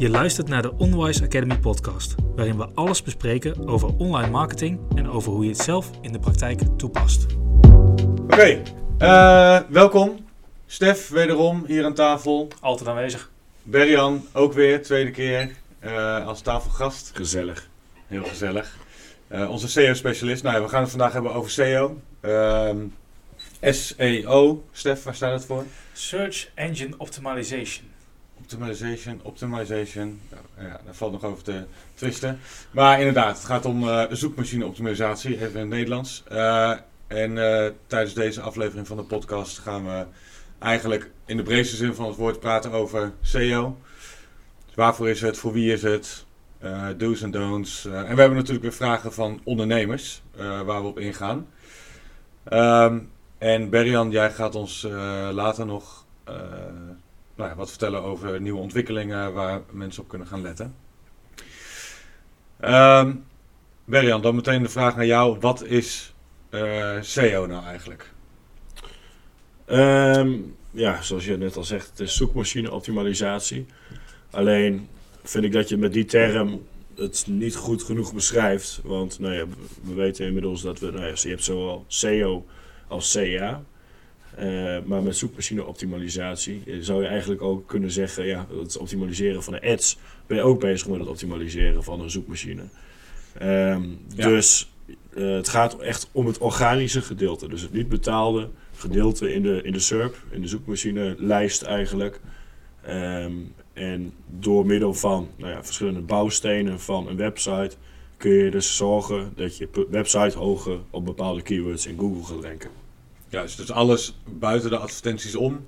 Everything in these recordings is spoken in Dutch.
Je luistert naar de Onwise Academy podcast, waarin we alles bespreken over online marketing en over hoe je het zelf in de praktijk toepast. Oké, eh, welkom. Stef, wederom hier aan tafel. Altijd aanwezig. Berjan, ook weer, tweede keer eh, als tafelgast. Gezellig. Heel gezellig. Eh, onze SEO-specialist. Nou ja, we gaan het vandaag hebben over SEO. Ehm, SEO. Stef, waar staat het voor? Search Engine Optimization. Optimization, optimization. Ja, daar valt nog over te twisten. Maar inderdaad, het gaat om eh, zoekmachine-optimalisatie, even in het Nederlands. Eh, en eh, tijdens deze aflevering van de podcast gaan we eigenlijk in de breedste zin van het woord praten over SEO. Dus waarvoor is het, voor wie is het, do's en don'ts. En we hebben natuurlijk weer vragen van ondernemers waar we op ingaan. Ehm, en Berjan, jij gaat ons later nog nou wat vertellen over nieuwe ontwikkelingen waar mensen op kunnen gaan letten. Ehm Berjan, dan meteen de vraag naar jou. Wat is eh, SEO nou eigenlijk? Ehm, ja, zoals je net al zegt, het is zoekmachine optimalisatie. Alleen vind ik dat je met die term het niet goed genoeg beschrijft. Want nou ja, we weten inmiddels dat we, nou ja, je hebt zowel SEO als CA. Eh, maar met zoekmachine optimalisatie eh, zou je eigenlijk ook kunnen zeggen, ja, het optimaliseren van de ads ben je ook bezig met het optimaliseren van een zoekmachine. Ehm, Ja. Dus eh, het gaat echt om het organische gedeelte. Dus het niet betaalde gedeelte in de, in de SERP, in de zoekmachine lijst eigenlijk. Ehm, en door middel van nou ja, verschillende bouwstenen van een website kun je dus zorgen dat je website hoger op bepaalde keywords in Google gaat ranken. Ja, dus, alles buiten de advertenties om.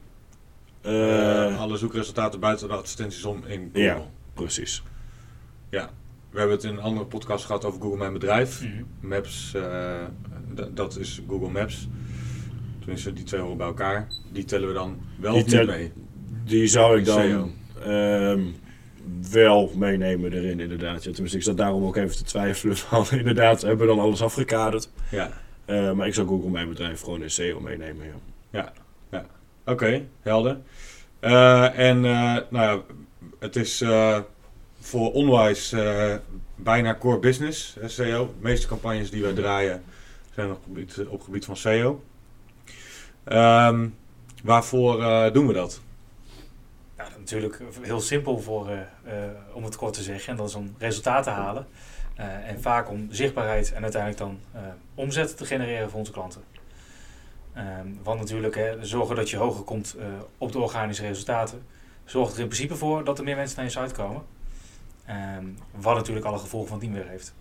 Eh, alle zoekresultaten buiten de advertenties om in Google. Ja. precies. We hebben het in een andere podcast gehad over Google Mijn Bedrijf. Mhm. Maps, eh, d- dat is Google Maps. Tenminste, die twee horen bij elkaar. Die tellen we dan wel Die niet tel- mee. Die zou ik dan ehm, wel meenemen erin inderdaad. Ja, tenminste, ik zat daarom ook even te twijfelen van inderdaad, hebben we dan alles afgekaderd. Ja, Eh, maar ik zou Google Mijn Bedrijf gewoon in SEO meenemen, ja. oké, helder. Eh, en eh, nou ja, het is eh, voor Onwise eh, bijna core business, SEO. De meeste campagnes die wij draaien zijn op gebied, op gebied van SEO. Ehm, waarvoor eh, doen we dat? Ja, natuurlijk heel simpel voor, eh, eh, om het kort te zeggen. En dat is om resultaten te halen. Eh, en vaak om zichtbaarheid en uiteindelijk dan eh, omzet te genereren voor onze klanten. Ehm, want natuurlijk, hè, zorgen dat je hoger komt eh, op de organische resultaten. Zorgt er in principe voor dat er meer mensen naar je site komen. Ehm, wat natuurlijk alle gevolgen van dien weer heeft.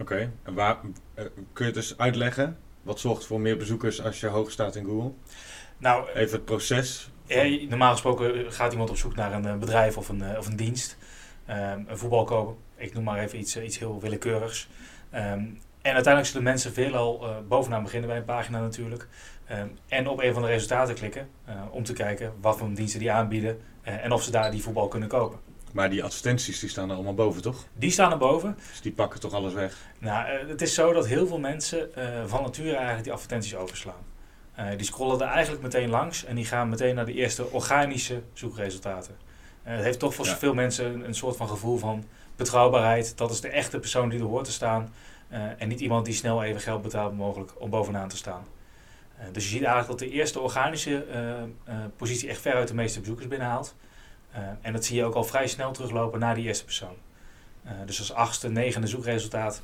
Oké, en waar, kun je het dus uitleggen? Wat zorgt voor meer bezoekers als je hoog staat in Google? Nou, Even het proces. Ja, normaal gesproken gaat iemand op zoek naar een bedrijf of een, of een dienst. Ehm, een voetbal kopen. Ik noem maar even iets, eh, iets heel willekeurigs. Ehm, en uiteindelijk zullen mensen veelal eh bovenaan beginnen bij een pagina natuurlijk. Ehm, en op een van de resultaten klikken eh, om te kijken wat voor diensten die aanbieden en of ze daar die voetbal kunnen kopen. Maar die advertenties die staan er allemaal boven, toch? Die staan erboven. Dus die pakken toch alles weg? Nou, het is zo dat heel veel mensen van nature eigenlijk die advertenties overslaan. Die scrollen er eigenlijk meteen langs en die gaan meteen naar de eerste organische zoekresultaten. Het heeft toch voor Ja. veel mensen een, een soort van gevoel van betrouwbaarheid. Dat is de echte persoon die er hoort te staan. eh, en niet iemand die snel even geld betaalt mogelijk om bovenaan te staan. Eh, dus je ziet eigenlijk dat de eerste organische eh, positie echt veruit de meeste bezoekers binnenhaalt. En dat zie je ook al vrij snel teruglopen naar die eerste persoon. Dus als achtste, negende zoekresultaat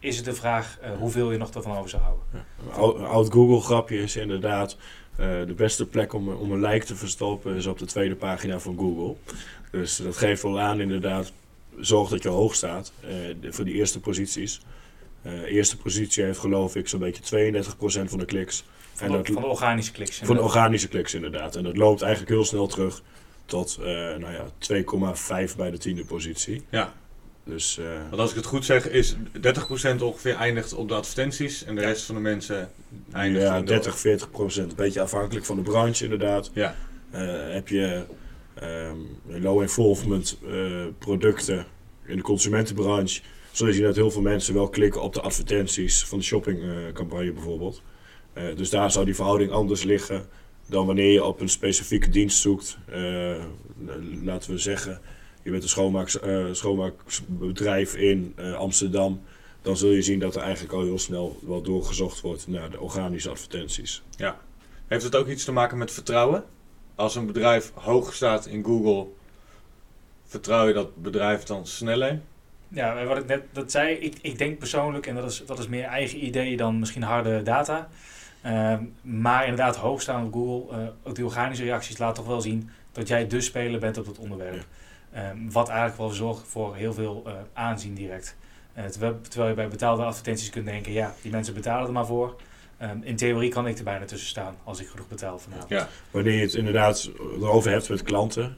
is het de vraag hoeveel je nog ervan over zou houden. Een oud- een oud Google grapje is inderdaad de beste plek om, om een like te verstoppen is op de tweede pagina van Google. Dus dat geeft wel aan inderdaad, zorg dat je hoog staat eh, de- voor die eerste posities. Eh eerste positie heeft geloof ik zo'n beetje 32% van de kliks. Van, En de, dat- van de organische kliks. Van de organische kliks inderdaad. En dat loopt eigenlijk heel snel terug tot eh, nou ja, 2,5 bij de tiende positie. Ja. Dus eh, Want als ik het goed zeg, is 30% ongeveer eindigt op de advertenties. En de rest van de mensen eindigt ja, in de- 30, 40 procent. Een beetje afhankelijk van de branche inderdaad. Ja, Eh, heb je ehm, low involvement eh, producten in de consumentenbranche. Zul je dat heel veel mensen wel klikken op de advertenties van de shoppingcampagne bijvoorbeeld. Dus daar zou die verhouding anders liggen dan wanneer je op een specifieke dienst zoekt. Laten we zeggen, je bent een schoonmaak, eh, schoonmaakbedrijf in eh, Amsterdam. Dan zul je zien dat er eigenlijk al heel snel wel doorgezocht wordt naar de organische advertenties. Ja. Heeft het ook iets te maken met vertrouwen? Als een bedrijf hoog staat in Google, vertrouw je dat bedrijf dan sneller? Ja, wat ik net dat zei, ik, ik denk persoonlijk, en dat is, dat is meer eigen ideeën dan misschien harde data. Ehm, maar inderdaad, hoog staan op Google, uh, ook die organische reacties laten toch wel zien dat jij de speler bent op het onderwerp. Ehm, wat eigenlijk wel zorgt voor heel veel uh, aanzien direct. Uh, terwijl, terwijl, je bij betaalde advertenties kunt denken, ja, die mensen betalen er maar voor. Um, in theorie kan ik er bijna tussen staan als ik genoeg betaal vanavond. Ja. Wanneer je het inderdaad erover hebt met klanten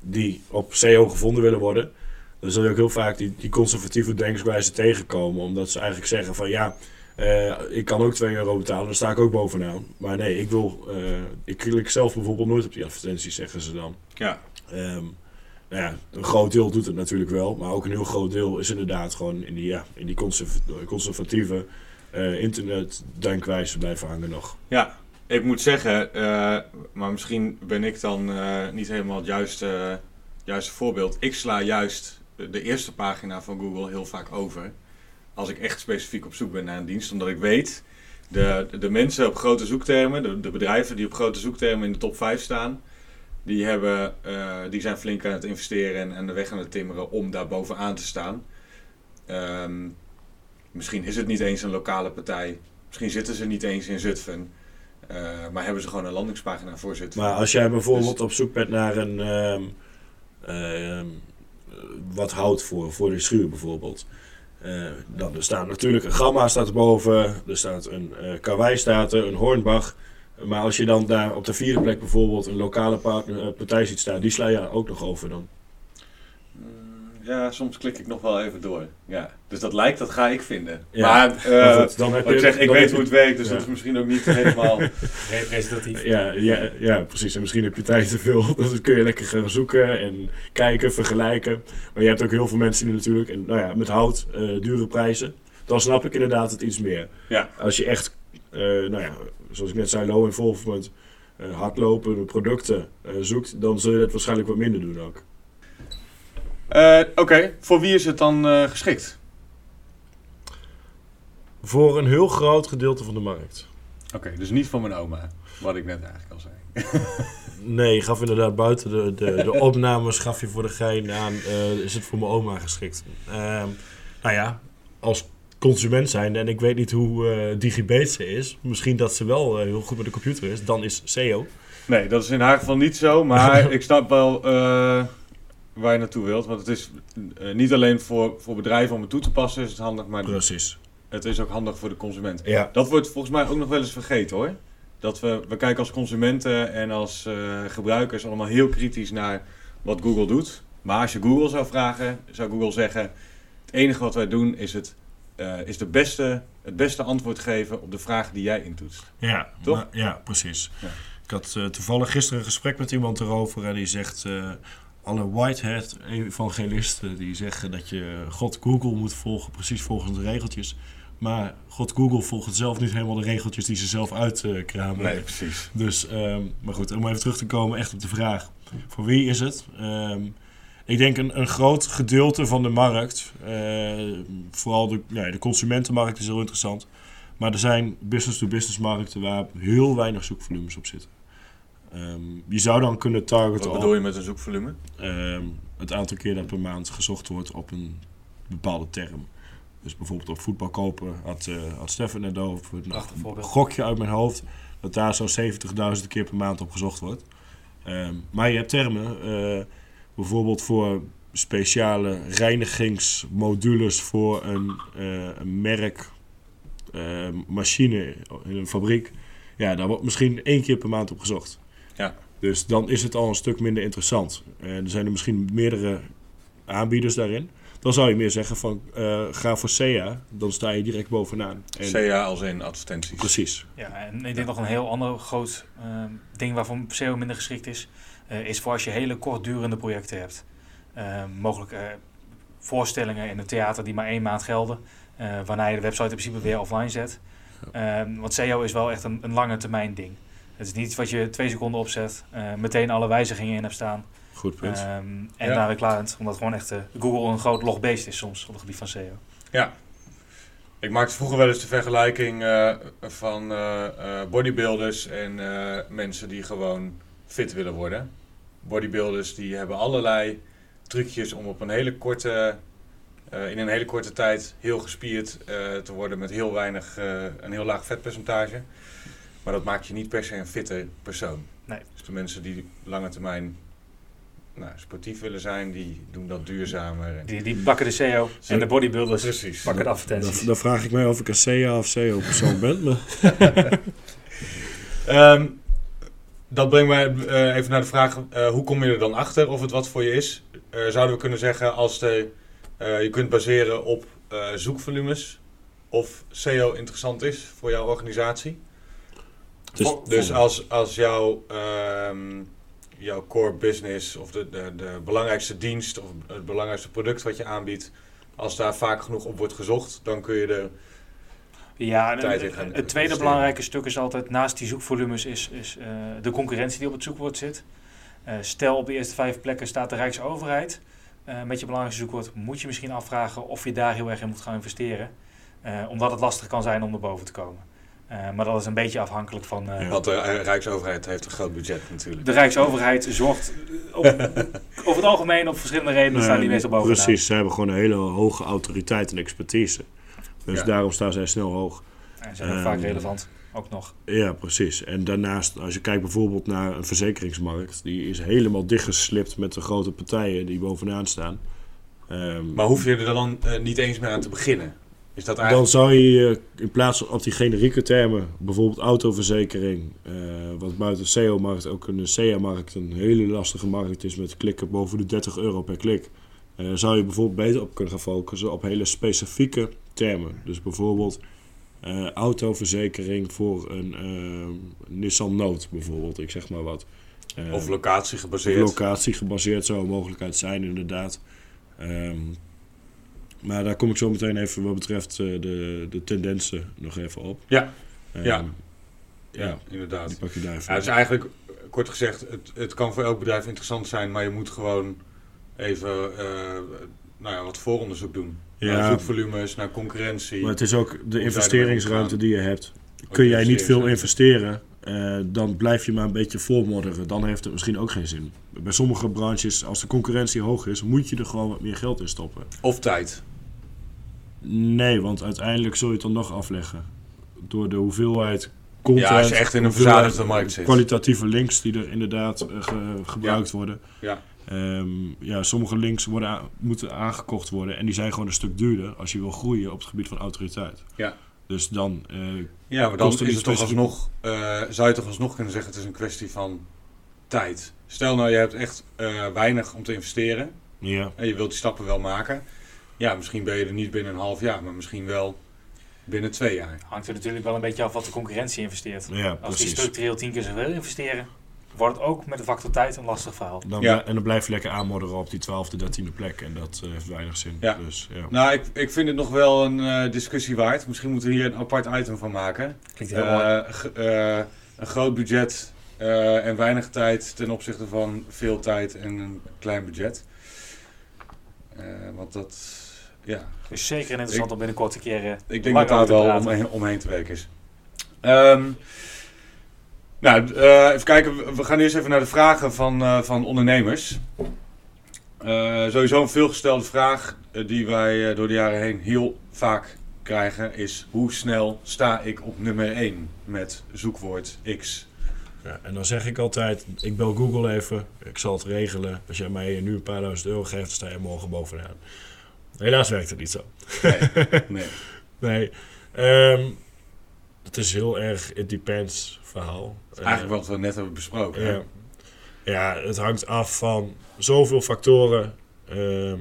die op SEO gevonden willen worden, dan zul je ook heel vaak die, die conservatieve denkwijze tegenkomen. Omdat ze eigenlijk zeggen van ja, uh, ik kan ook 2 euro betalen, dan sta ik ook bovenaan. Maar nee, ik wil, uh, ik klik zelf bijvoorbeeld nooit op die advertenties, zeggen ze dan. Ja. Um, nou ja, een groot deel doet het natuurlijk wel, maar ook een heel groot deel is inderdaad gewoon in die, ja, in die conservatieve uh, internetdenkwijze blijven hangen nog. Ja, ik moet zeggen, maar misschien ben ik dan niet helemaal het juiste, juiste voorbeeld. Ik sla juist de eerste pagina van Google heel vaak over. Als ik echt specifiek op zoek ben naar een dienst. Omdat ik weet, de, de mensen op grote zoektermen, de, de bedrijven die op grote zoektermen in de top 5 staan. Die, hebben, uh, die zijn flink aan het investeren en de weg aan het timmeren om daar bovenaan te staan. Um, misschien is het niet eens een lokale partij. Misschien zitten ze niet eens in Zutphen. Uh, maar hebben ze gewoon een landingspagina voor Zutphen. Maar als jij bijvoorbeeld dus, op zoek bent naar een... Um, uh, wat hout voor, voor de schuur bijvoorbeeld. Uh, dan er staat natuurlijk een gamma staat erboven, er staat een uh, karwei staat er, een hornbach. Maar als je dan daar op de vierde plek bijvoorbeeld een lokale partner, partij ziet staan, die sla je ook nog over dan. Ja, soms klik ik nog wel even door. Ja. Dus dat lijkt, dat ga ik vinden. Maar, uh, goed, dan heb je, ik zeg, ik weet hoe het werkt, dus dat is misschien ook niet helemaal representatief. Ja, ja, ja, precies. En misschien heb je tijd te veel. Dus dan kun je lekker gaan zoeken en kijken, vergelijken. Maar je hebt ook heel veel mensen die natuurlijk, en, nou ja, met hout, uh, dure prijzen. Dan snap ik inderdaad het iets meer. Ja. Als je echt, nou ja, zoals ik net zei, low involvement, hardlopen, producten zoekt, dan zul je dat waarschijnlijk wat minder doen ook. Uh, Oké, okay. voor wie is het dan uh, geschikt? Voor een heel groot gedeelte van de markt. Oké, okay, dus niet voor mijn oma, wat ik net eigenlijk al zei. nee, je gaf inderdaad buiten de, de, de opnames, gaf je voor de gein aan, uh, is het voor mijn oma geschikt. Ehm, nou ja, als consument zijn en ik weet niet hoe uh, digibate ze is, misschien dat ze wel heel goed met de computer is, dan is SEO. Nee, dat is in haar geval niet zo, maar ik snap wel waar je naartoe wilt. Want het is niet alleen voor, voor bedrijven om het toe te passen is het handig, maar Precies. het is ook handig voor de consument. Ja. Dat wordt volgens mij ook nog wel eens vergeten hoor. Dat we, we kijken als consumenten en als gebruikers allemaal heel kritisch naar wat Google doet. Maar als je Google zou vragen, zou Google zeggen: het enige wat wij doen is het, uh, is de beste, het beste antwoord geven op de vraag die jij intoetst. Ja, toch? Maar, ja, precies. Ja. Ik had uh, toevallig gisteren een gesprek met iemand erover en die zegt: alle whitehead evangelisten die zeggen dat je God Google moet volgen, precies volgens de regeltjes. Maar God Google volgt zelf niet helemaal de regeltjes die ze zelf uitkramen. nee, precies. Dus, um, maar goed, om even terug te komen echt op de vraag. Voor wie is het? Um, ik denk een, een groot gedeelte van de markt, uh, vooral de, ja, de consumentenmarkt is heel interessant. Maar er zijn business-to-business markten waar heel weinig zoekvolumes op zitten. Um, je zou dan kunnen targeten. Wat bedoel je met een zoekvolume? Um, het aantal keer dat per maand gezocht wordt op een bepaalde term. Dus bijvoorbeeld op voetbal kopen had, uh, had Stefan net over. Nou, een gokje uit mijn hoofd. Dat daar zo'n 70.000 keer per maand op gezocht wordt. Um, maar je hebt termen. Uh, bijvoorbeeld voor speciale reinigingsmodules voor een, uh, een merk machine in een fabriek. Ja, daar wordt misschien één keer per maand op gezocht. Ja. Dus dan is het al een stuk minder interessant. En er zijn er misschien meerdere aanbieders daarin. Dan zou je meer zeggen van uh, ga voor SEA, dan sta je direct bovenaan. En SEA als in advertenties. Precies. Ja, en ik denk nog een heel ander groot uh, ding waarvan SEO minder geschikt is, is voor als je hele kortdurende projecten hebt. mogelijk voorstellingen in een theater die maar één maand gelden, waarna je de website in principe weer offline zet. want SEO is wel echt een, een lange termijn ding. Het is niet iets wat je twee seconden opzet, eh, meteen alle wijzigingen in hebt staan. Goed punt. ehm, en Ja. daar weer klaar bent. Omdat gewoon echt eh, Google een groot logbeest is soms op het gebied van SEO. Ja. Ik maakte vroeger wel eens de vergelijking eh, van eh, eh, bodybuilders en eh, mensen die gewoon fit willen worden. Bodybuilders die hebben allerlei trucjes om op een hele korte, eh, in een hele korte tijd heel gespierd eh, te worden met heel weinig, eh, een heel laag vetpercentage. Maar dat maakt je niet per se een fitte persoon. Nee. Dus de mensen die lange termijn nou, sportief willen zijn, die doen dat duurzamer. Die, die pakken de Zo. en de bodybuilders Precies. pakken de advertenties. dan vraag ik mij of ik een CA of CO persoon ben. Maar Ehm, dat brengt mij eh, even naar de vraag, eh, hoe kom je er dan achter of het wat voor je is? Eh, zouden we kunnen zeggen als de, je kunt baseren op zoekvolumes of SEO interessant is voor jouw organisatie? Dus, Dus als, als jouw, ehm, jouw core business of de, de, de belangrijkste dienst of het belangrijkste product wat je aanbiedt, als daar vaak genoeg op wordt gezocht, dan kun je er Ja, en tijd een- in gaan het tweede belangrijke stuk is altijd naast die zoekvolumes is, is eh, de concurrentie die op het zoekwoord zit. Eh, stel op de eerste vijf plekken staat de Rijksoverheid eh, met je belangrijkste zoekwoord. Moet je misschien afvragen of je daar heel erg in moet gaan investeren. Eh, omdat het lastig kan zijn om er boven te komen. Eh, maar dat is een beetje afhankelijk van... eh, Ja. Want de Rijksoverheid heeft een groot budget natuurlijk. De Rijksoverheid zorgt op, over het algemeen op verschillende redenen staan die meestal bovenaan. Precies, ze hebben gewoon een hele hoge autoriteit en expertise. Dus Ja. daarom staan zij snel hoog. En zijn ook Ehm, vaak relevant, ook nog. Ja, precies. En daarnaast, als je kijkt bijvoorbeeld naar een verzekeringsmarkt, die is helemaal dichtgeslipt met de grote partijen die bovenaan staan. Ehm, Maar hoef je er dan eh, niet eens meer aan te beginnen? Is dat dan zou je eh, in plaats van op die generieke termen, bijvoorbeeld autoverzekering, eh, wat buiten de SEO-markt ook een CA-markt een hele lastige markt is met klikken boven de 30 euro per klik, eh, zou je bijvoorbeeld beter op kunnen gaan focussen op hele specifieke termen. Dus bijvoorbeeld eh, autoverzekering voor een eh, Nissan Note bijvoorbeeld, ik zeg maar wat. Eh, Of locatie gebaseerd? locatie gebaseerd zou een mogelijkheid zijn, inderdaad. Ehm, maar daar kom ik zo meteen even wat betreft de, de tendensen nog even op. Ja. Ehm, Ja. ja, ja, inderdaad. die pak je daar even Ja, op. dus eigenlijk, kort gezegd, het, het kan voor elk bedrijf interessant zijn, maar je moet gewoon even nou ja, wat vooronderzoek doen. Ja. Zoekvolumes, naar concurrentie. Maar het is ook de investeringsruimte die je hebt. Kun jij niet veel investeren, eh, dan blijf je maar een beetje voormodderen. Dan heeft het misschien ook geen zin. Bij sommige branches, als de concurrentie hoog is, moet je er gewoon wat meer geld in stoppen. Of tijd. Nee, want uiteindelijk zul je het dan nog afleggen. Door de hoeveelheid content. Ja, als je echt in een verzadigde markt zit. Kwalitatieve links die er inderdaad eh, ge- gebruikt worden. Ja. Ehm, ja, sommige links worden moeten aangekocht worden en die zijn gewoon een stuk duurder als je wil groeien op het gebied van autoriteit. Ja. Dus dan, eh, Ja, maar dan is het toch specifiek- alsnog, eh, zou je toch alsnog kunnen zeggen, het is een kwestie van tijd. Stel nou, je hebt echt eh, weinig om te investeren ja, en je wilt die stappen wel maken. Ja, misschien ben je er niet binnen een half jaar, maar misschien wel binnen twee jaar. Hangt er natuurlijk wel een beetje af wat de concurrentie investeert. ja, Als die precies. structureel tien keer zoveel investeren, wordt het ook met de factor tijd een lastig verhaal. Dan Ja. En dan blijf je lekker aanmodderen op die 12e, 13e plek en dat eh, heeft weinig zin. Ja. Dus, ja. Nou, ik, ik vind het nog wel een eh, discussie waard. Misschien moeten we hier een apart item van maken. Klinkt heel mooi. Eh, eh, een groot budget eh, en weinig tijd ten opzichte van veel tijd en een klein budget. Eh, want dat, ja, Dus zeker interessant om binnenkort een keer ik denk dat daar wel omheen, omheen te werken is. Ehm, nou, eh, even kijken. We- gaan eerst even naar de vragen van, eh, van ondernemers. Eh, sowieso een veelgestelde vraag die wij door de jaren heen heel vaak krijgen is hoe snel sta ik op nummer 1 met zoekwoord X? Ja, en dan zeg ik altijd, ik bel Google even, ik zal het regelen. Als jij mij nu een paar duizend euro geeft, dan sta je morgen bovenaan. Helaas werkt het niet zo. Nee, nee. Nee, ehm, het is heel erg it depends verhaal. Eigenlijk wat we net hebben besproken. Ja. ja, het hangt af van zoveel factoren. Ehm,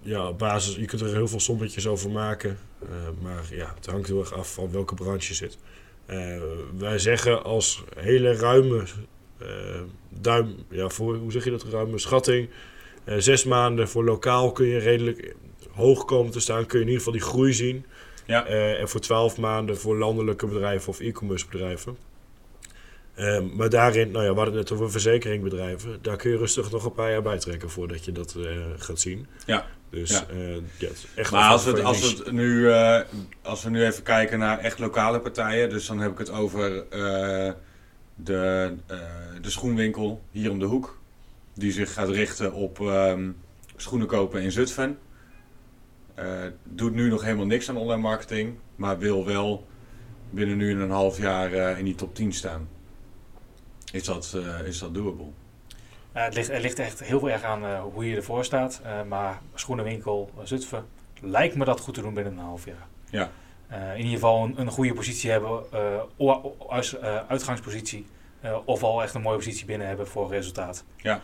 ja, op basis, je kunt er heel veel sommetjes over maken. eh, maar ja, het hangt heel erg af van welke branche je zit. Eh, wij zeggen als hele ruime eh, duim, ja, voor, hoe zeg je dat, ruime schatting. zes maanden voor lokaal kun je redelijk hoog komen te staan. Kun je in ieder geval die groei zien. Ja. Eh, en voor twaalf maanden voor landelijke bedrijven of e-commerce bedrijven. Ehm, maar daarin, nou ja, we hadden het net over verzekeringbedrijven. Daar kun je rustig nog een paar jaar bij trekken voordat je dat eh, gaat zien. Ja. Dus Ja. eh, ja, het is echt Maar als, het, als, het nu, als we nu even kijken naar echt lokale partijen, dus dan heb ik het over de, de schoenwinkel hier om de hoek, die zich gaat richten op ehm, schoenen kopen in Zutphen. Eh, doet nu nog helemaal niks aan online marketing, maar wil wel binnen nu en een half jaar eh, in die top 10 staan. Is dat, eh, is dat doable? Het, ligt, het ligt echt heel erg aan hoe je ervoor staat. Maar schoenenwinkel Zutphen lijkt me dat goed te doen binnen een half jaar. Ja. In ieder geval een, een goede positie hebben, uitgangspositie. of al echt een mooie positie binnen hebben voor resultaat. Ja.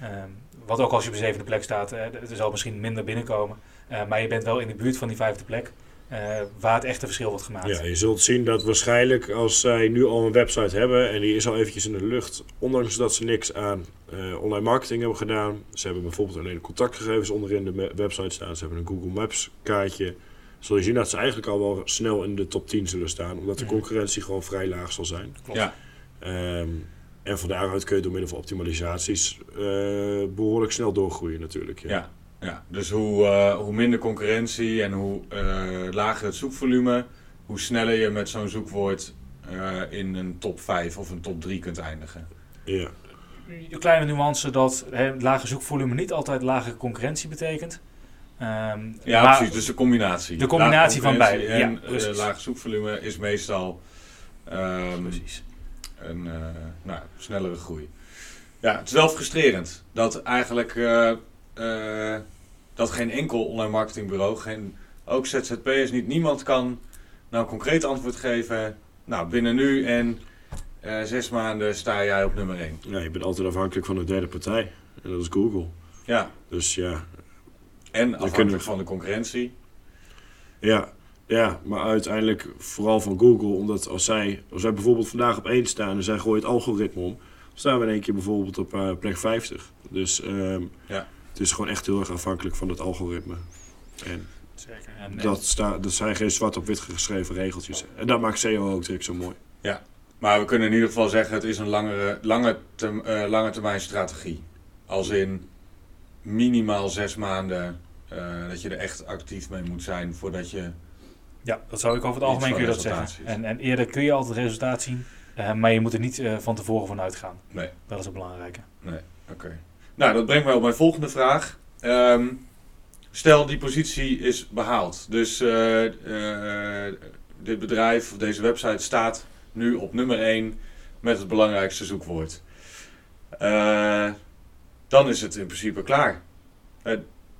Ehm, wat ook als je op de zevende plek staat, er zal misschien minder binnenkomen. Eh, maar je bent wel in de buurt van die vijfde plek. eh, waar het echte verschil wordt gemaakt. Ja, je zult zien dat waarschijnlijk als zij nu al een website hebben en die is al eventjes in de lucht, ondanks dat ze niks aan eh, online marketing hebben gedaan. Ze hebben bijvoorbeeld alleen de contactgegevens onderin de website staan. Ze hebben een Google Maps kaartje. Zul je zien dat ze eigenlijk al wel snel in de top 10 zullen staan, omdat de concurrentie gewoon vrij laag zal zijn. Klopt. Ja. Ehm, en van daaruit kun je door middel van optimalisaties eh, behoorlijk snel doorgroeien natuurlijk. Ja. Ja, ja. dus hoe, eh, hoe minder concurrentie en hoe eh, lager het zoekvolume, hoe sneller je met zo'n zoekwoord eh, in een top 5 of een top 3 kunt eindigen. Ja. Een kleine nuance dat hè, lage zoekvolume niet altijd lage concurrentie betekent. Ehm, Ja, maar- precies. Dus de combinatie. De combinatie van beide, En ja, eh, laag zoekvolume is meestal ehm, Precies. een eh, nou, snellere groei. Ja, het is wel frustrerend dat eigenlijk eh, dat geen enkel online marketingbureau, geen, ook ZZP'ers niet, niemand kan nou een concreet antwoord geven. Nou, binnen nu en eh, zes maanden sta jij op nummer 1. ja, je bent altijd afhankelijk van een derde partij. En dat is Google. Ja, Dus ja, en afhankelijk we- van de concurrentie. Ja, ja, maar uiteindelijk vooral van Google. Omdat als zij, als zij bijvoorbeeld vandaag op 1 staan en zij gooien het algoritme om, dan staan we in één keer bijvoorbeeld op eh, plek 50. Dus ehm, Ja. Het is gewoon echt heel erg afhankelijk van het algoritme. En Zeker. En, en- dat, sta, dat zijn geen zwart op wit geschreven regeltjes. En dat maakt SEO ook direct zo mooi. Maar we kunnen in ieder geval zeggen, het is een langere, lange, term, eh, lange termijn strategie. Als in minimaal zes maanden eh, dat je er echt actief mee moet zijn voordat je... ja, dat zou ik over het algemeen kun je dat zeggen. En, en eerder kun je altijd resultaat zien, eh, maar je moet er niet eh, van tevoren van uitgaan. Nee. Dat is het belangrijke. Oké. Nou, dat brengt mij op mijn volgende vraag. Ehm, stel, die positie is behaald. Dus eh, eh, dit bedrijf, of deze website staat nu op nummer 1 met het belangrijkste zoekwoord. Eh, dan is het in principe klaar.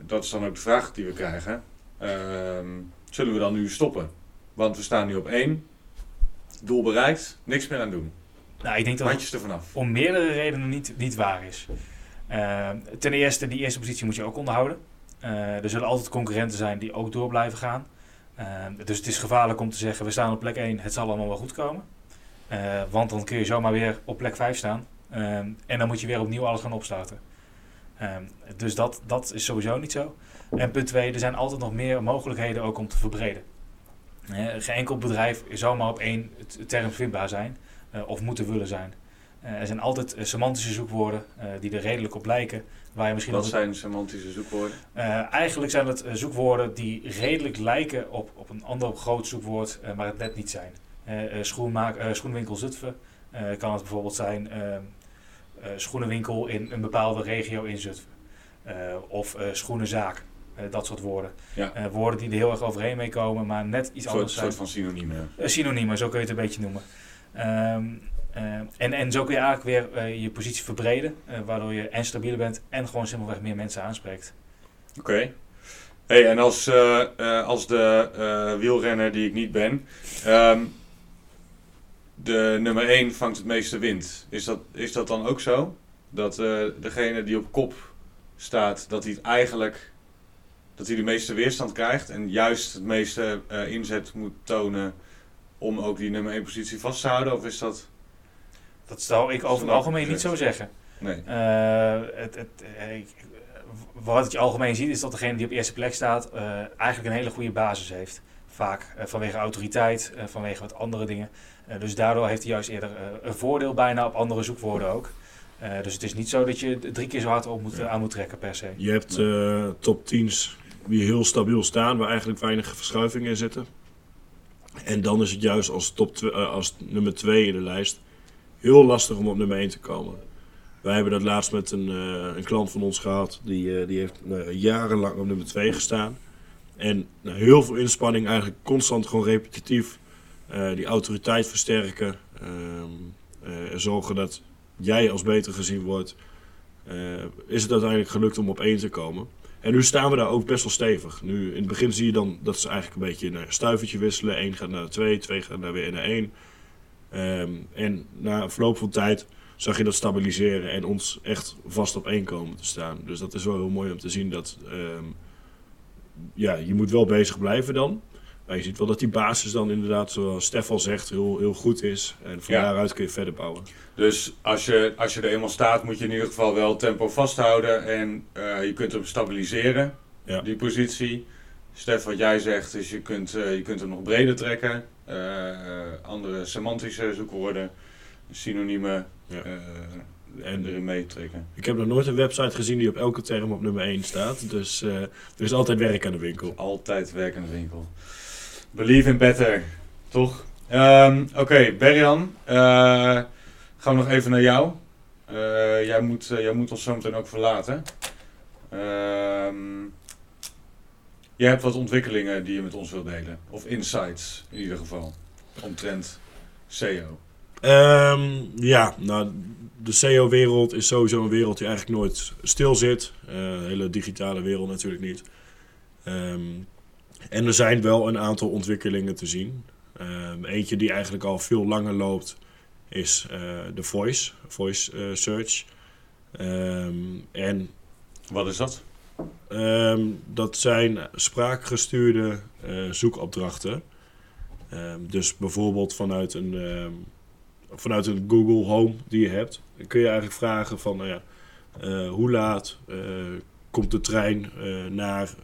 Dat is dan ook de vraag die we krijgen. Ehm, zullen we dan nu stoppen? Want we staan nu op 1. Doel bereikt, niks meer aan doen. Nou, ik denk dat Handjes om meerdere redenen niet, niet waar is. Eh, ten eerste, die eerste positie moet je ook onderhouden. Eh, er zullen altijd concurrenten zijn die ook door blijven gaan. Eh, dus het is gevaarlijk om te zeggen, we staan op plek 1, het zal allemaal wel goed komen. Want dan kun je zomaar weer op plek 5 staan. En dan moet je weer opnieuw alles gaan opstarten. Eh, dus dat, dat is sowieso niet zo. En punt 2, er zijn altijd nog meer mogelijkheden ook om te verbreden. Geen enkel bedrijf zou maar op één term vindbaar zijn of moeten willen zijn. Eh, er zijn altijd eh, semantische zoekwoorden eh, die er redelijk op lijken. Waar je misschien Wat zijn semantische zoekwoorden? eigenlijk zijn het zoekwoorden die redelijk lijken op, op een ander groot zoekwoord, maar het net niet zijn. Schoenmaak, schoenwinkel Zutphen kan het bijvoorbeeld zijn eh, eh, schoenenwinkel in een bepaalde regio in Zutphen. Of schoenenzaak, dat soort woorden. Ja. Woorden die er heel erg overheen mee komen, maar net iets Een soort, anders zijn. soort van synoniemen. Eh, synoniemen, zo kun je het een beetje noemen. Ehm, eh, en, en zo kun je eigenlijk weer eh, je positie verbreden, eh, waardoor je en stabieler bent en gewoon simpelweg meer mensen aanspreekt. Oké. Hey, en als, eh, eh, als de eh, wielrenner die ik niet ben, ehm, de nummer 1 vangt het meeste wind. Is dat, is dat dan ook zo? Dat eh, degene die op kop staat, dat hij het eigenlijk dat hij de meeste weerstand krijgt en juist het meeste eh, inzet moet tonen om ook die nummer 1 positie vast te houden? Of is dat. Dat zou ik over het algemeen niet zo zeggen. Nee. Eh, het, het, eh, ik- wat je algemeen ziet is dat degene die op eerste plek staat eh, eigenlijk een hele goede basis heeft. vaak vanwege autoriteit, vanwege wat andere dingen. Eh, dus daardoor heeft hij juist eerder een voordeel bijna op andere zoekwoorden ook. Eh, dus het is niet zo dat je drie keer zo hard op moet, Ja. aan moet trekken per se. Je hebt eh, top 10's die heel stabiel staan, waar eigenlijk weinig verschuivingen in zitten. En dan is het juist als, top als nummer 2 in de lijst heel lastig om op nummer 1 te komen. Wij hebben dat laatst met een, eh, een klant van ons gehad, die, eh, die heeft nou, jarenlang op nummer 2 gestaan. En nou, heel veel inspanning, eigenlijk constant gewoon repetitief, eh, die autoriteit versterken. ehm, eh, en zorgen dat jij als beter gezien wordt. eh, is het uiteindelijk gelukt om op 1 te komen. En nu staan we daar ook best wel stevig. Nu, in het begin zie je dan dat ze eigenlijk een beetje een stuivertje wisselen. 1 gaat naar 2, 2 gaat naar weer naar 1. Ehm, en na verloop van tijd zag je dat stabiliseren en ons echt vast op 1 komen te staan. Dus dat is wel heel mooi om te zien dat ehm, ja, je moet wel bezig blijven dan. Maar je ziet wel dat die basis dan inderdaad, zoals Stef al zegt, heel, heel goed is. En van Ja. daaruit kun je verder bouwen. Dus als je, als je er eenmaal staat, moet je in ieder geval wel tempo vasthouden en eh, je kunt hem stabiliseren, Ja. die positie. Stef, wat jij zegt, is je kunt, eh, je kunt hem nog breder trekken. Eh, andere semantische zoekwoorden, synoniemen Ja. eh, En- erin meetrekken. Ik heb nog nooit een website gezien die op elke term op nummer 1 staat. Dus eh, er is altijd werk aan de winkel. Altijd werkende winkel. Believe in better, toch? Ehm, Oké, Berjan, eh, gaan we nog even naar jou. Eh, jij, moet, eh, jij moet ons zo meteen ook verlaten. Ehm, jij hebt wat ontwikkelingen die je met ons wilt delen. Of insights in ieder geval. Omtrent SEO. Ehm, ja, nou, de SEO-wereld is sowieso een wereld die eigenlijk nooit stil zit. Eh, de hele digitale wereld natuurlijk niet. Ehm, en er zijn wel een aantal ontwikkelingen te zien. Ehm, eentje die eigenlijk al veel langer loopt is eh, de voice, voice eh, search. En Wat is dat? Ehm, dat zijn spraakgestuurde eh, zoekopdrachten. Ehm, dus bijvoorbeeld vanuit een, ehm, vanuit een Google Home die je hebt, kun je eigenlijk vragen van, nou eh, hoe laat eh, komt de trein naar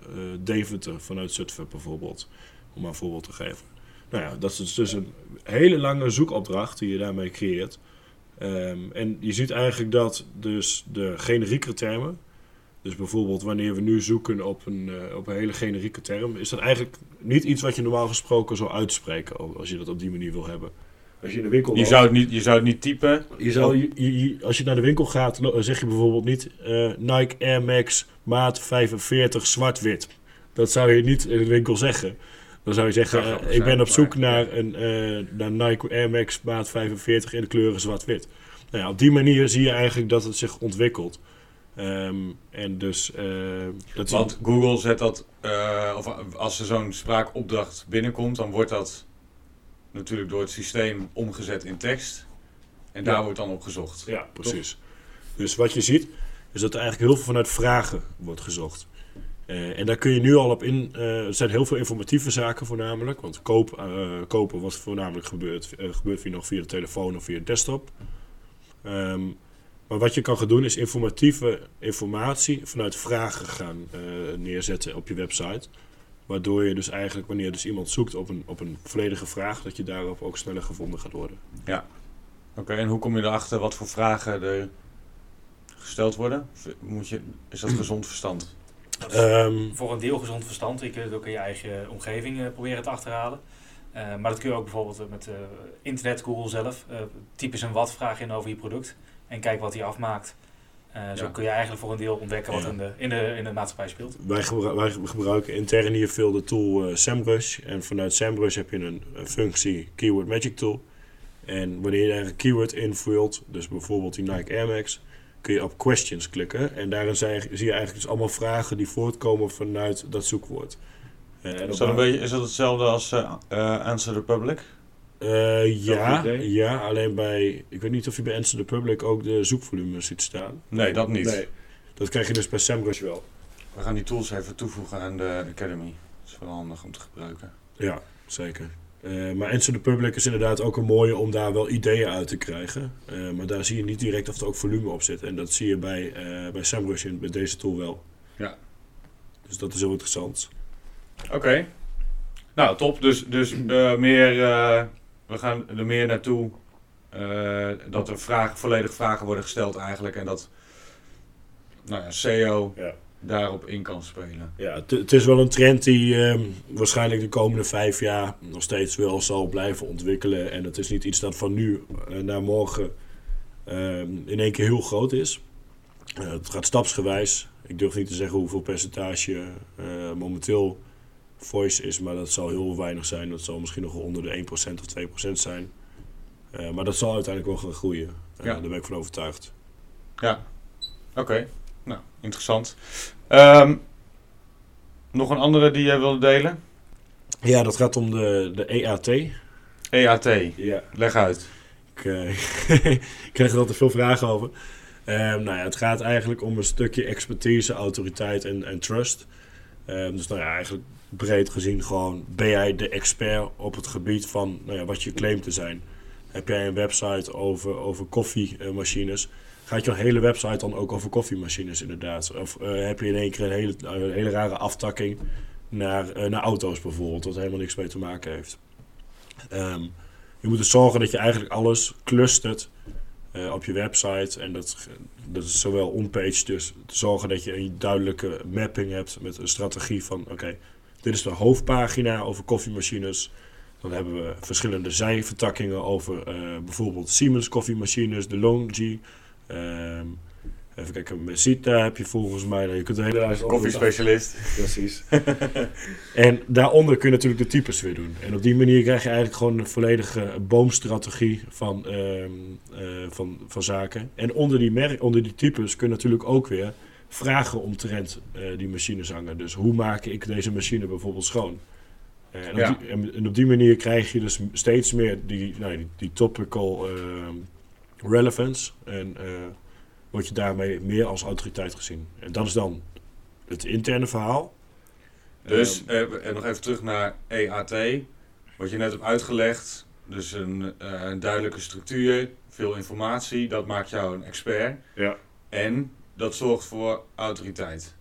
Deventer vanuit Zutphen bijvoorbeeld, om maar een voorbeeld te geven. Nou ja, dat is dus een hele lange zoekopdracht die je daarmee creëert. En je ziet eigenlijk dat dus de generieke termen, dus bijvoorbeeld wanneer we nu zoeken op een, eh, op een hele generieke term, is dat eigenlijk niet iets wat je normaal gesproken zou uitspreken als je dat op die manier wil hebben. Als je in de winkel Je loopt- zou het niet, je zou het niet typen. je zou, je- je- je- als je naar de winkel gaat, zeg je bijvoorbeeld niet eh, Nike Air Max maat 45 zwart-wit. Dat zou je niet in de winkel zeggen. Dan zou je zeggen, eh, ik ben op zoek naar een naar Nike Air Max maat 45 in de kleuren zwart-wit. Nou ja, op die manier zie je eigenlijk dat het zich ontwikkelt. Ehm, en dus eh, dat Want Google zet dat, eh, of als er zo'n spraakopdracht binnenkomt, dan wordt dat natuurlijk door het systeem omgezet in tekst. En daar Ja. wordt dan op gezocht. Ja, precies. Dus wat je ziet, is dat er eigenlijk heel veel vanuit vragen wordt gezocht. Eh, en daar kun je nu al op in. eh, er zijn heel veel informatieve zaken voornamelijk. Want koop, eh, kopen wat voornamelijk gebeurt, eh, gebeurt via nog via de telefoon of via de desktop. Ehm, maar wat je kan gaan doen is informatieve informatie vanuit vragen gaan eh, neerzetten op je website. Waardoor je dus eigenlijk, wanneer dus iemand zoekt op een, op een volledige vraag, dat je daarop ook sneller gevonden gaat worden. Oké, en hoe kom je erachter wat voor vragen er gesteld worden? Moet je, is dat gezond verstand? Dat is Ehm, voor een deel gezond verstand. Je kunt het ook in je eigen omgeving eh, proberen te achterhalen. Eh, maar dat kun je ook bijvoorbeeld met eh, internet, Google zelf. eh typ eens een wat-vraag in over je product. En kijk wat hij afmaakt. Eh, zo Ja. kun je eigenlijk voor een deel ontdekken wat Ja. in, de, in, de, in de maatschappij speelt. Wij, gebru- wij gebruiken intern hier veel de tool eh, SEMrush. En vanuit SEMrush heb je een, een functie Keyword Magic Tool. En wanneer je daar een keyword invult, dus bijvoorbeeld die Nike Air Max, kun je op questions klikken. En daarin zijn- zie je eigenlijk dus allemaal vragen die voortkomen vanuit dat zoekwoord. Eh, en Is dat, een beetje, is dat hetzelfde als Answer the Public? Eh, ja, ja, alleen bij, ik weet niet of je bij Answer the Public ook de zoekvolumes ziet staan. Nee, dat niet. Nee, dat krijg je dus bij SEMrush wel. We gaan die tools even toevoegen aan de Academy. Dat is wel handig om te gebruiken. Ja, zeker. Eh, maar Answer the Public is inderdaad ook een mooie om daar wel ideeën uit te krijgen. Eh, maar daar zie je niet direct of er ook volume op zit. En dat zie je bij, eh bij SEMrush in, bij deze tool wel. Ja. Dus dat is heel interessant. Oké. Nou, top. Dus, dus eh, meer, eh, we gaan er meer naartoe eh, dat er vragen, volledig vragen worden gesteld eigenlijk. En dat nou ja, SEO Ja. daarop in kan spelen. Ja, het- is wel een trend die ehm, waarschijnlijk de komende vijf jaar nog steeds wel zal blijven ontwikkelen. En het is niet iets dat van nu eh, naar morgen ehm, in één keer heel groot is. Eh, het gaat stapsgewijs. Ik durf niet te zeggen hoeveel percentage momenteel voice is, maar dat zal heel weinig zijn. Dat zal misschien nog onder de 1% of 2% zijn. Eh, maar dat zal uiteindelijk wel gaan groeien. Ja. Daar ben ik van overtuigd. Ja, oké. Nou, interessant. Ehm, nog een andere die jij wilde delen? Ja, dat gaat om de, de EAT. EAT, Ja. leg uit. Ik, eh, ik krijg er altijd veel vragen over. Ehm, nou ja, het gaat eigenlijk om een stukje expertise, autoriteit en, en trust. Ehm, dus nou ja, eigenlijk breed gezien gewoon, ben jij de expert op het gebied van nou ja, wat je claimt te zijn? Heb jij een website over, over koffiemachines? Gaat jouw hele website dan ook over koffiemachines inderdaad? Of eh, heb je in één keer een hele, een hele rare aftakking naar, eh, naar auto's bijvoorbeeld, wat helemaal niks mee te maken heeft? Ehm, je moet dus zorgen dat je eigenlijk alles clustert eh, op je website. En dat, dat is zowel on-page, dus te zorgen dat je een duidelijke mapping hebt met een strategie van: oké, dit is de hoofdpagina over koffiemachines. Dan hebben we verschillende zijvertakkingen over eh, bijvoorbeeld Siemens koffiemachines, de Longi. ehm, even kijken, Mesita heb je volgens mij. Nou, Je kunt een hele lijst Koffiespecialist. Precies. en daaronder kun je natuurlijk de types weer doen. En op die manier krijg je eigenlijk gewoon een volledige boomstrategie van, ehm, eh, van, van zaken. En onder die, mer- onder die types kun je natuurlijk ook weer vragen omtrent eh, die machines hangen. Dus hoe maak ik deze machine bijvoorbeeld schoon? Eh, en, op Ja. die, en, en op die manier krijg je dus steeds meer die, nou, die, die topical ehm, relevance. En eh, word je daarmee meer als autoriteit gezien. En dat is dan het interne verhaal. Dus, Ehm, eh, en nog even terug naar EAT. Wat je net hebt uitgelegd. Dus een, een duidelijke structuur, veel informatie. Dat maakt jou een expert. Ja. En dat zorgt voor autoriteit.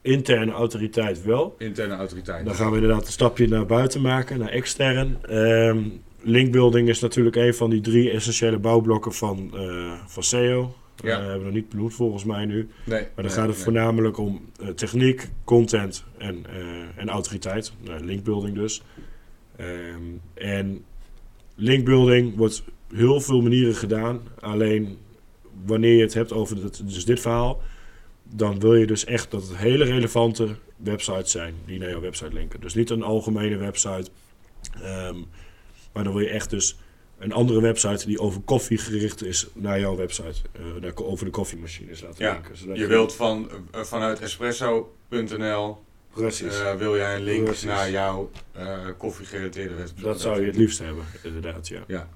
interne autoriteit wel. Interne autoriteit. Dan gaan we inderdaad een stapje naar buiten maken, naar extern. Ehm, linkbuilding is natuurlijk een van die drie essentiële bouwblokken van, eh, van SEO. Ja. Eh, hebben we nog niet benoemd volgens mij nu. Nee. Maar dan nee, gaat het nee. voornamelijk om eh, techniek, content en, en autoriteit. Nou, linkbuilding dus. Ehm, en linkbuilding wordt heel veel manieren gedaan. Alleen wanneer je het hebt over dit, dus dit verhaal, dan wil je dus echt dat het hele relevante websites zijn die naar jouw website linken. Dus niet een algemene website. ehm, maar dan wil je echt dus een andere website die over koffie gericht is naar jouw website. naar, over de koffiemachines laten Ja, linken. Zodat Je wilt van, eh, vanuit espresso.nl Precies. eh, wil jij een link Precies. naar jouw eh koffie-gerelateerde website. dat zou je het liefst hebben, inderdaad, ja.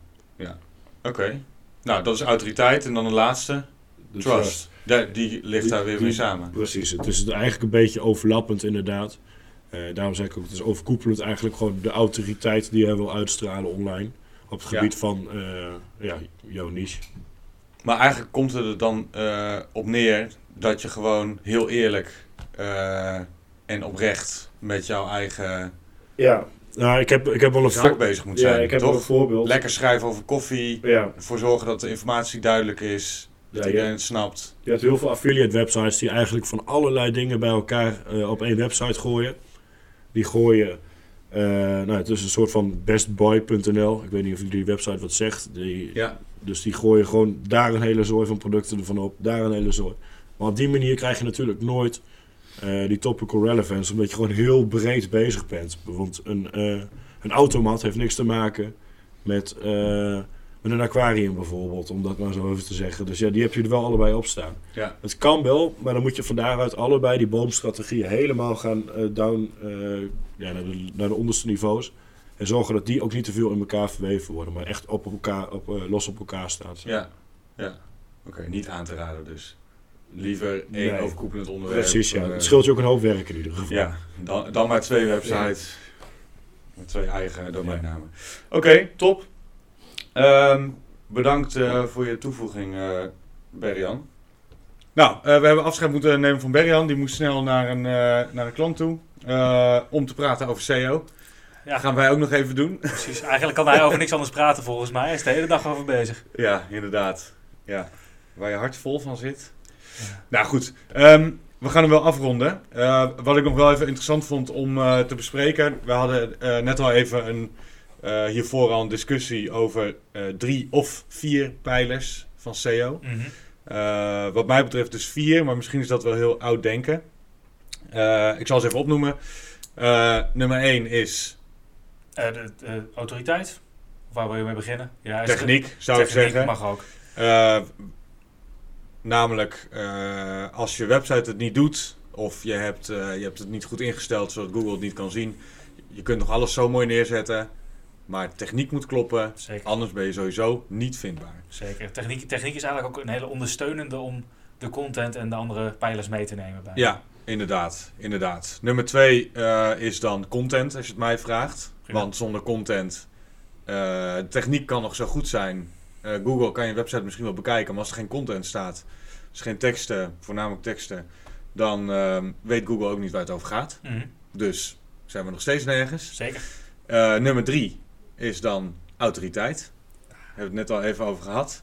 Oké. Nou, dat is autoriteit. En dan de laatste, De trust. Die ligt Die- daar weer die- mee samen. Precies, het is eigenlijk een beetje overlappend inderdaad. Eh, daarom zeg ik ook, het is overkoepelend eigenlijk gewoon de autoriteit die jij wil uitstralen online. Op het Ja. gebied van eh, ja, jouw niche. Maar eigenlijk komt het er dan eh, op neer dat je gewoon heel eerlijk eh, en oprecht met jouw eigen Ja. Nou, ik heb, ik heb wel een voor- bezig moet Ja, zijn. ik heb wel een toch? voorbeeld. Lekker schrijven over koffie. Ja, Ervoor zorgen dat de informatie duidelijk is. Dat Ja, iedereen het snapt. je hebt heel veel affiliate websites die eigenlijk van allerlei dingen bij elkaar eh, op één website gooien. Die gooien, eh, nou het is een soort van bestboy.nl. Ik weet niet of jullie die website wat zegt. Die, Ja. Dus die gooien gewoon daar een hele zooi van producten ervan op, daar een hele zooi. Maar op die manier krijg je natuurlijk nooit eh, die topical relevance, omdat je gewoon heel breed bezig bent. Want een, eh, een automat heeft niks te maken met, eh, met een aquarium bijvoorbeeld, om dat maar zo even te zeggen. Dus ja, die heb je er wel allebei op staan. Ja. Het kan wel, maar dan moet je van daaruit allebei die boomstrategieën helemaal gaan down ja, naar, de, naar de onderste niveaus. En zorgen dat die ook niet te veel in elkaar verweven worden, maar echt op elkaar, op, los op elkaar staan. Ja. ja. Oké, niet aan te raden dus. Liever één Nee. overkoepelend onderwerp. Precies, ja. eh, Het scheelt je ook een hoop werk in ieder geval. Ja, dan, dan maar twee websites. Met twee eigen domeinnamen. Oké, top. Ehm, bedankt eh, voor je toevoeging, eh Berjan. Nou, eh, we hebben afscheid moeten nemen van Berjan. Die moest snel naar een, eh, naar een klant toe. eh, om te praten over SEO. Ja, Dat gaan wij ook nog even doen. precies. Eigenlijk kan hij over niks anders praten volgens mij. Hij is de hele dag over bezig. Ja, inderdaad. Ja. Waar je hart vol van zit. Nou goed, ehm, we gaan hem wel afronden. Eh, wat ik nog wel even interessant vond om eh, te bespreken. We hadden eh, net al even een, hiervoor al een discussie over drie of vier pijlers van SEO. Mhm. Wat mij betreft dus vier, maar misschien is dat wel heel oud denken. Ik zal ze even opnoemen. Nummer één is de, de autoriteit. Waar wil je mee beginnen? Ja, techniek, zou ik techniek zeggen. mag ook. Namelijk, eh, als je website het niet doet, of je hebt, eh, je hebt het niet goed ingesteld zodat Google het niet kan zien. Je kunt nog alles zo mooi neerzetten, maar techniek moet kloppen, Zeker. anders ben je sowieso niet vindbaar. Zeker. Techniek, techniek is eigenlijk ook een hele ondersteunende om de content en de andere pijlers mee te nemen. Bij. Ja, inderdaad, inderdaad. Nummer twee eh, is dan content, als je het mij vraagt. Prima. Want zonder content, techniek kan nog zo goed zijn. Eh, Google kan je website misschien wel bekijken, maar als er geen content staat, dus geen teksten, voornamelijk teksten, dan ehm, weet Google ook niet waar het over gaat. Mhm. Dus zijn we nog steeds nergens. Zeker. Eh, nummer drie is dan autoriteit. Daar hebben we het net al even over gehad.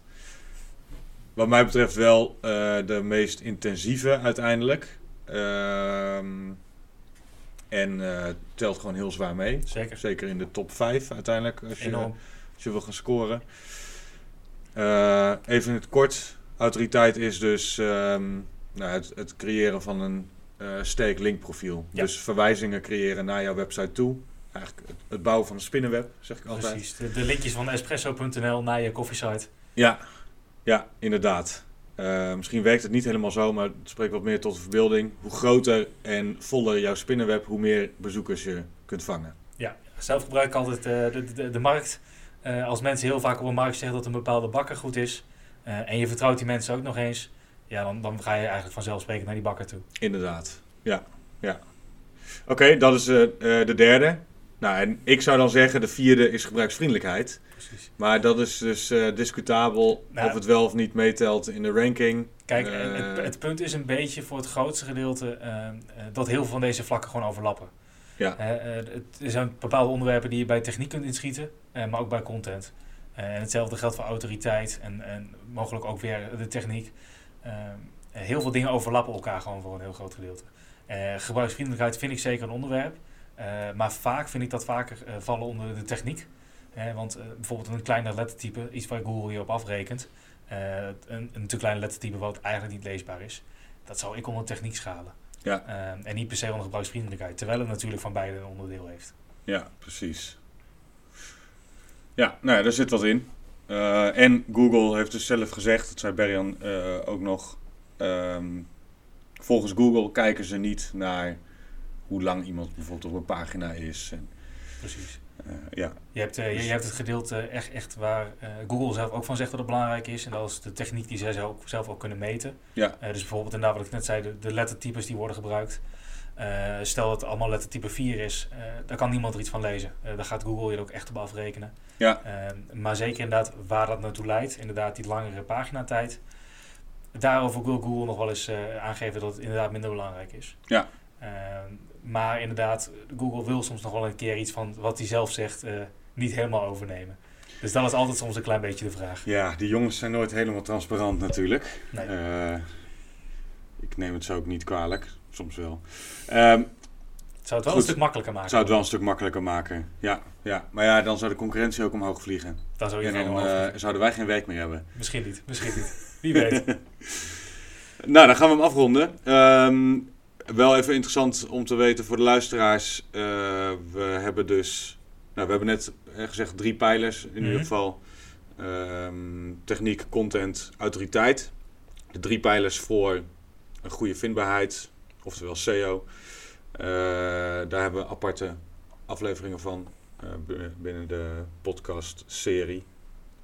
Wat mij betreft wel eh, de meest intensieve uiteindelijk. Ehm, en telt gewoon heel zwaar mee. Zeker. Zeker in de top 5 uiteindelijk, als je, Enorm. als je wil gaan scoren. Eh, even in het kort. Autoriteit is dus ehm, nou, het, het creëren van een eh sterk linkprofiel. Ja. Dus verwijzingen creëren naar jouw website toe. Eigenlijk het, het bouwen van een spinnenweb, zeg ik altijd. Precies. De, de linkjes van espresso.nl naar je koffiesite. Ja, ja inderdaad. Eh, misschien werkt het niet helemaal zo, maar het spreekt wat meer tot de verbeelding. Hoe groter en voller jouw spinnenweb, hoe meer bezoekers je kunt vangen. Zelf gebruik ik altijd de, de, de markt. Eh, als mensen heel vaak op een markt zeggen dat een bepaalde bakker goed is. eh, en je vertrouwt die mensen ook nog eens. Ja, dan, dan ga je eigenlijk vanzelfsprekend naar die bakker toe. Inderdaad, ja. ja. Oké, dat is eh, de derde. Nou, en ik zou dan zeggen, de vierde is gebruiksvriendelijkheid. Precies. Maar dat is dus discutabel Nou, of het wel of niet meetelt in de ranking. Kijk, het, het punt is een beetje voor het grootste gedeelte dat heel veel van deze vlakken gewoon overlappen. Ja. Eh, eh, er zijn bepaalde onderwerpen die je bij techniek kunt inschieten, eh, maar ook bij content. Eh, en hetzelfde geldt voor autoriteit en, en mogelijk ook weer de techniek. Eh, heel veel dingen overlappen elkaar gewoon voor een heel groot gedeelte. Eh, gebruiksvriendelijkheid vind ik zeker een onderwerp. Eh, maar vaak vind ik dat vaker eh, vallen onder de techniek. Want eh, bijvoorbeeld een kleiner lettertype, iets waar Google je op afrekent. eh, een, een te klein lettertype wat eigenlijk niet leesbaar is. Dat zou ik onder techniek schalen. Ja. Eh, en niet per se onder gebruiksvriendelijkheid. Terwijl het natuurlijk van beide een onderdeel heeft. Ja, precies. Ja, nou ja, daar zit wat in. Eh, en Google heeft dus zelf gezegd, dat zei Berjan eh, ook nog. ehm, volgens Google kijken ze niet naar hoe lang iemand bijvoorbeeld op een pagina is. En, Precies. Eh, ja, Je hebt, eh, je, je hebt het gedeelte echt, echt waar eh, Google zelf ook van zegt dat het belangrijk is. En dat is de techniek die zij zelf, zelf ook kunnen meten. Ja. Eh, dus bijvoorbeeld inderdaad wat ik net zei, de, de lettertypes die worden gebruikt. Eh, stel dat het allemaal lettertype 4 is, eh daar kan niemand er iets van lezen. Eh daar gaat Google je er ook echt op afrekenen. Ja. Eh, maar zeker inderdaad waar dat naartoe leidt, inderdaad die langere paginatijd. Daarover wil Google nog wel eens eh, aangeven dat het inderdaad minder belangrijk is. Ja. Maar inderdaad, Google wil soms nog wel een keer iets van wat hij zelf zegt eh, niet helemaal overnemen. Dus dat is altijd soms een klein beetje de vraag. ja, die jongens zijn nooit helemaal transparant natuurlijk. Nee. Eh, ik neem het zo ook niet kwalijk, soms wel. Het zou het wel Goed. een stuk makkelijker maken. zou het wel een stuk makkelijker maken. Ja, ja, maar ja, dan zou de concurrentie ook omhoog vliegen. Dan zou je En dan eh, zouden wij geen werk meer hebben. Misschien niet, misschien niet. Wie weet. Nou, dan gaan we hem afronden. Ehm, wel even interessant om te weten voor de luisteraars. eh, we hebben dus, nou, we hebben net eh, gezegd drie pijlers. In Mhm. ieder geval ehm, techniek, content, autoriteit. De drie pijlers voor een goede vindbaarheid, oftewel SEO. Eh, daar hebben we aparte afleveringen van binnen de podcast serie.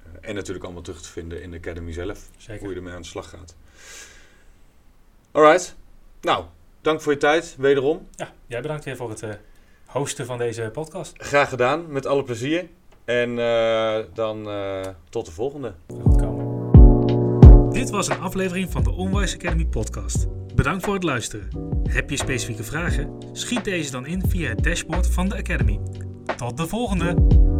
Eh, en natuurlijk allemaal terug te vinden in de Academy zelf hoe Zeker. je ermee aan de slag gaat. Alright. Nou, dank voor je tijd, wederom. Ja, jij bedankt weer voor het eh, hosten van deze podcast. Graag gedaan, met alle plezier. En eh, dan eh, tot de volgende. Dit was een aflevering van de Onwise Academy podcast. Bedankt voor het luisteren. Heb je specifieke vragen? Schiet deze dan in via het dashboard van de Academy. Tot de volgende!